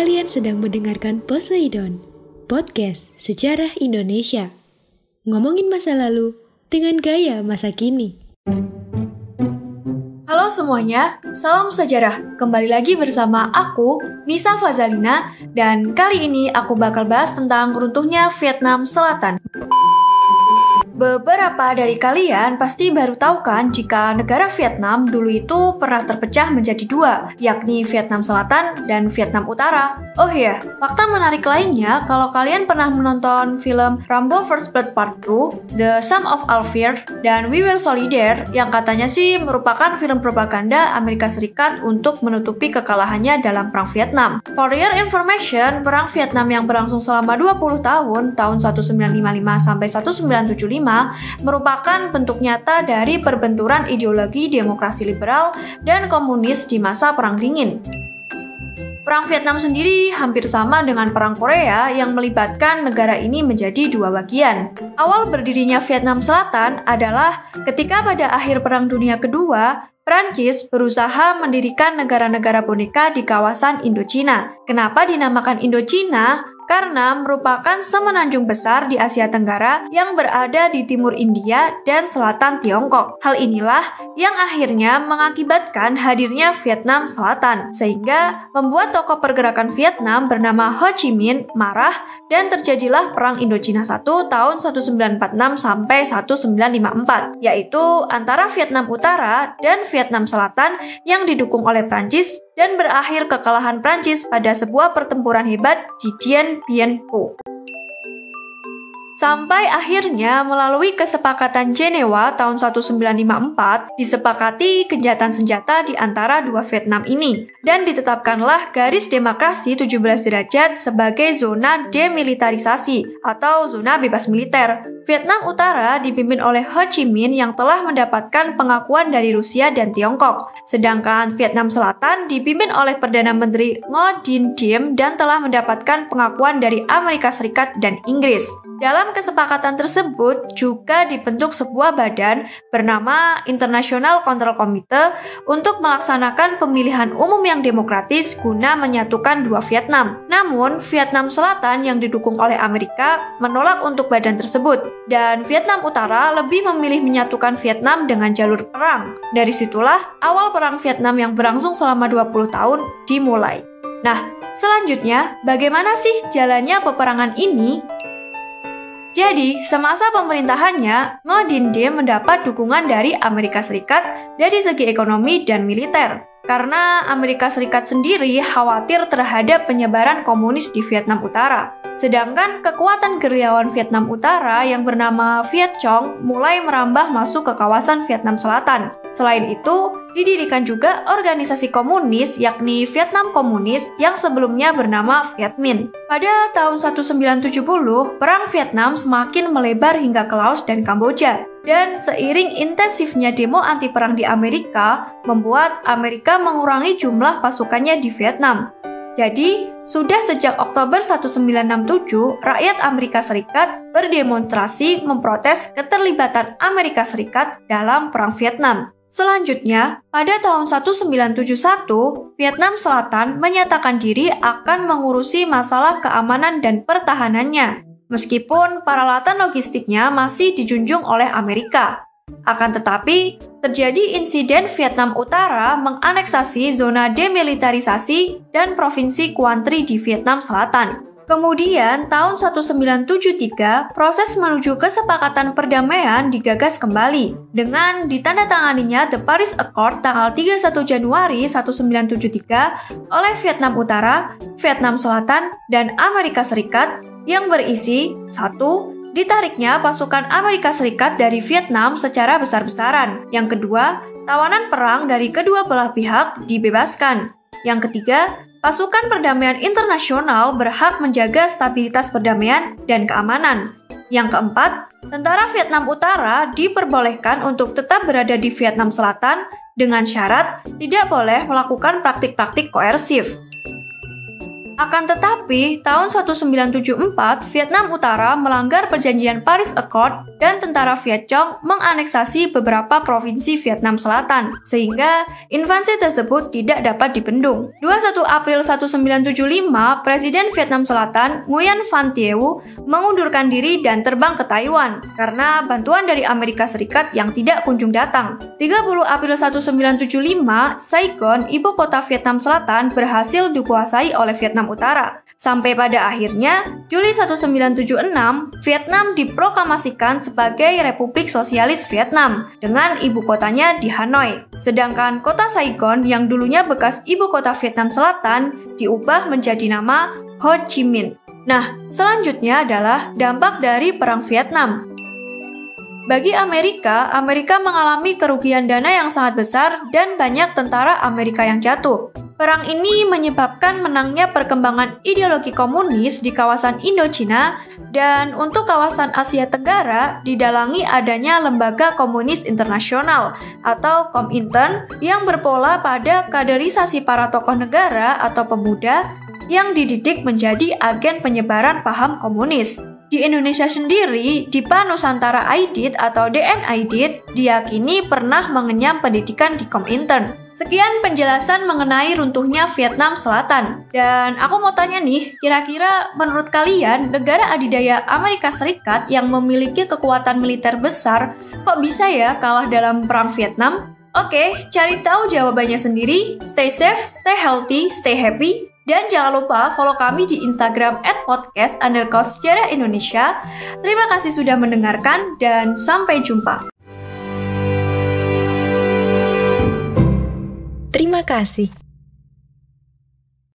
Kalian sedang mendengarkan Poseidon, podcast sejarah Indonesia. Ngomongin masa lalu dengan gaya masa kini. Halo semuanya, salam sejarah. Kembali lagi bersama aku, Nisa Fazalina, dan kali ini aku bakal bahas tentang runtuhnya Vietnam Selatan. Beberapa dari kalian pasti baru tahu kan jika negara Vietnam dulu itu pernah terpecah menjadi dua, yakni Vietnam Selatan dan Vietnam Utara. Oh iya, fakta menarik lainnya kalau kalian pernah menonton film Rambo First Blood Part 2, The Sum of All dan We Will Soldier yang katanya sih merupakan film propaganda Amerika Serikat untuk menutupi kekalahannya dalam Perang Vietnam. For your information, Perang Vietnam yang berlangsung selama 20 tahun, tahun 1955 sampai 1975, merupakan bentuk nyata dari perbenturan ideologi demokrasi liberal dan komunis di masa Perang Dingin. Perang Vietnam sendiri hampir sama dengan Perang Korea yang melibatkan negara ini menjadi dua bagian. Awal berdirinya Vietnam Selatan adalah ketika pada akhir Perang Dunia Kedua, Prancis berusaha mendirikan negara-negara boneka di kawasan Indochina. Kenapa dinamakan Indochina? Karena merupakan semenanjung besar di Asia Tenggara yang berada di timur India dan selatan Tiongkok. Hal inilah yang akhirnya mengakibatkan hadirnya Vietnam Selatan, sehingga membuat tokoh pergerakan Vietnam bernama Ho Chi Minh marah dan terjadilah Perang Indochina I tahun 1946 sampai 1954, yaitu antara Vietnam Utara dan Vietnam Selatan yang didukung oleh Prancis dan berakhir kekalahan Prancis pada sebuah pertempuran hebat di Dien Bien Phu. Sampai akhirnya melalui kesepakatan Jenewa tahun 1954 disepakati genjatan senjata di antara dua Vietnam ini dan ditetapkanlah garis demokrasi 17 derajat sebagai zona demilitarisasi atau zona bebas militer. Vietnam Utara dipimpin oleh Ho Chi Minh yang telah mendapatkan pengakuan dari Rusia dan Tiongkok, sedangkan Vietnam Selatan dipimpin oleh Perdana Menteri Ngo Dinh Diem dan telah mendapatkan pengakuan dari Amerika Serikat dan Inggris. Dalam kesepakatan tersebut juga dibentuk sebuah badan bernama International Control Committee untuk melaksanakan pemilihan umum yang demokratis guna menyatukan dua Vietnam. Namun, Vietnam Selatan yang didukung oleh Amerika menolak untuk badan tersebut dan Vietnam Utara lebih memilih menyatukan Vietnam dengan jalur perang. Dari situlah awal perang Vietnam yang berlangsung selama 20 tahun dimulai. Nah, selanjutnya bagaimana sih jalannya peperangan ini? Jadi, semasa pemerintahannya, Ngo Dinh Diem mendapat dukungan dari Amerika Serikat dari segi ekonomi dan militer. Karena Amerika Serikat sendiri khawatir terhadap penyebaran komunis di Vietnam Utara. Sedangkan kekuatan gerilyawan Vietnam Utara yang bernama Viet Cong mulai merambah masuk ke kawasan Vietnam Selatan. Selain itu, didirikan juga organisasi komunis yakni Vietnam Komunis yang sebelumnya bernama Viet Minh. Pada tahun 1970, Perang Vietnam semakin melebar hingga ke Laos dan Kamboja. Dan seiring intensifnya demo anti perang di Amerika, membuat Amerika mengurangi jumlah pasukannya di Vietnam. Jadi, sudah sejak Oktober 1967, rakyat Amerika Serikat berdemonstrasi memprotes keterlibatan Amerika Serikat dalam Perang Vietnam. Selanjutnya, pada tahun 1971, Vietnam Selatan menyatakan diri akan mengurusi masalah keamanan dan pertahanannya, meskipun peralatan logistiknya masih dijunjung oleh Amerika. Akan tetapi, terjadi insiden Vietnam Utara menganeksasi zona demilitarisasi dan provinsi Quang Tri di Vietnam Selatan. Kemudian, tahun 1973, proses menuju kesepakatan perdamaian digagas kembali dengan ditandatanganinya The Paris Accord tanggal 31 Januari 1973 oleh Vietnam Utara, Vietnam Selatan, dan Amerika Serikat yang berisi satu Ditariknya pasukan Amerika Serikat dari Vietnam secara besar-besaran. Yang kedua, tawanan perang dari kedua belah pihak dibebaskan. Yang ketiga, Pasukan perdamaian internasional berhak menjaga stabilitas perdamaian dan keamanan. Yang keempat, tentara Vietnam Utara diperbolehkan untuk tetap berada di Vietnam Selatan dengan syarat tidak boleh melakukan praktik-praktik koersif. Akan tetapi, tahun 1974, Vietnam Utara melanggar perjanjian Paris Accord dan tentara Viet Cong menganeksasi beberapa provinsi Vietnam Selatan, sehingga invasi tersebut tidak dapat dibendung. 21 April 1975, Presiden Vietnam Selatan, Nguyen Van Thieu, mengundurkan diri dan terbang ke Taiwan karena bantuan dari Amerika Serikat yang tidak kunjung datang. 30 April 1975, Saigon, ibu kota Vietnam Selatan, berhasil dikuasai oleh Vietnam Utara. Sampai pada akhirnya, Juli 1976, Vietnam diproklamasikan sebagai Republik Sosialis Vietnam dengan ibu kotanya di Hanoi. Sedangkan kota Saigon yang dulunya bekas ibu kota Vietnam Selatan diubah menjadi nama Ho Chi Minh. Nah, selanjutnya adalah dampak dari Perang Vietnam. Bagi Amerika, Amerika mengalami kerugian dana yang sangat besar dan banyak tentara Amerika yang jatuh. Perang ini menyebabkan menangnya perkembangan ideologi komunis di kawasan Indochina dan untuk kawasan Asia Tenggara didalangi adanya Lembaga Komunis Internasional atau Komintern yang berpola pada kaderisasi para tokoh negara atau pemuda yang dididik menjadi agen penyebaran paham komunis. Di Indonesia sendiri, DIPA Nusantara Aidit atau DN Aidit diyakini pernah mengenyam pendidikan di Komintern. Sekian penjelasan mengenai runtuhnya Vietnam Selatan. Dan aku mau tanya nih, kira-kira menurut kalian negara adidaya Amerika Serikat yang memiliki kekuatan militer besar kok bisa ya kalah dalam perang Vietnam? Oke, cari tahu jawabannya sendiri. Stay safe, stay healthy, stay happy. Dan jangan lupa follow kami di Instagram at podcast underscore sejarah Indonesia. Terima kasih sudah mendengarkan dan sampai jumpa. Terima kasih.